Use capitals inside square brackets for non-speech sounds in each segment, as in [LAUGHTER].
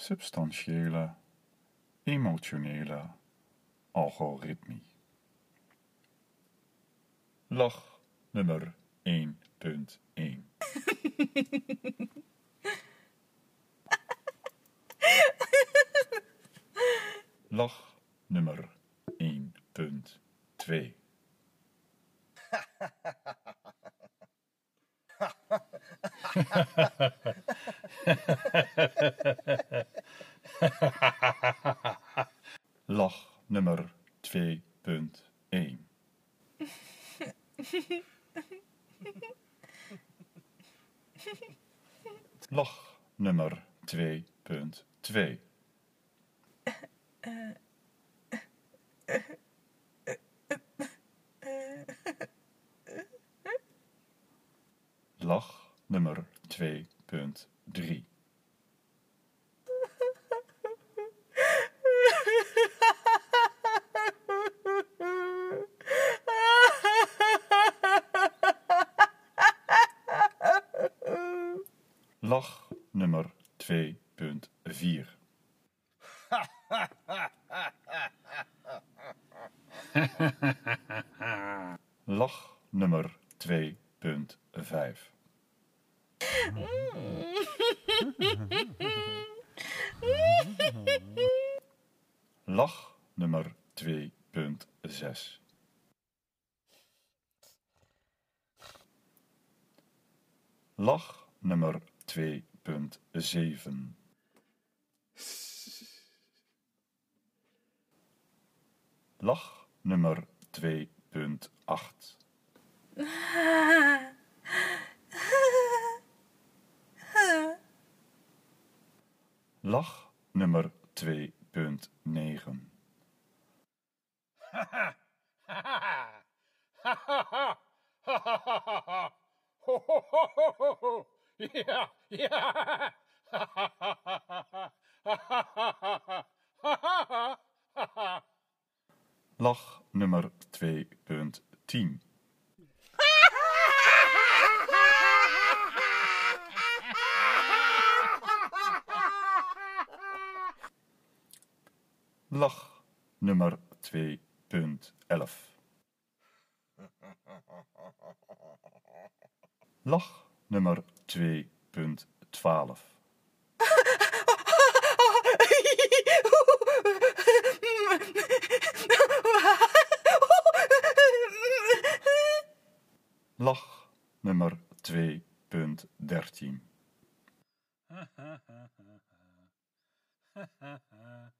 substantiële, emotionele algoritmie. Lach nummer 1.1 [LAUGHS] Lach nummer 1.2 [LAUGHS] [LAUGHS] Lach nummer 2.1 Lach nummer 2.2 Lach nummer 2.3 Lach nummer 2.4 [LAUGHS] Lach nummer 2.5 Lach nummer 2.6 Lach nummer 2.7 Lach nummer 2.8 [LAUGHS] Lach nummer 2.9 Ja, ja. Lach nummer 2.10 Lach nummer 2.11 Lach nummer 2.12 Lach nummer 2.13 [LAUGHS]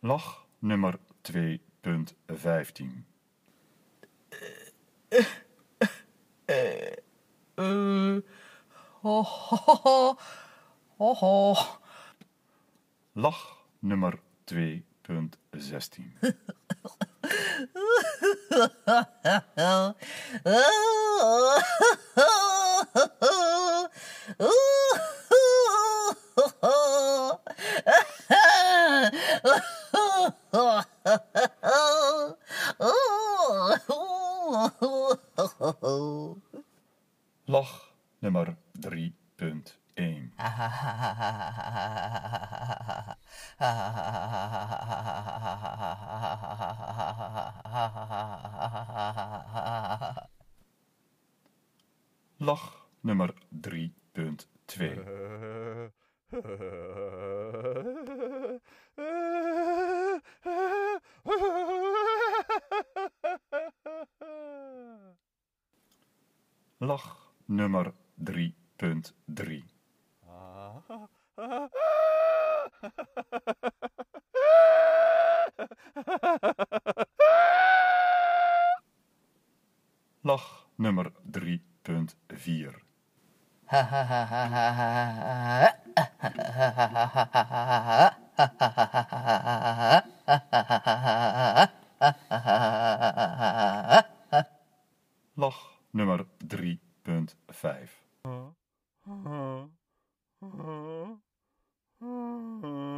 Lach nummer 2.15 Lach nummer 2.16 [LAUGHS] [LAUGHS] Lach nummer 3.1 [LAUGHS] Lach nummer 3.2 Lach nummer 3.3 Lach nummer 3.4 [LAUGHS] 어, 어, 어, 어. 어?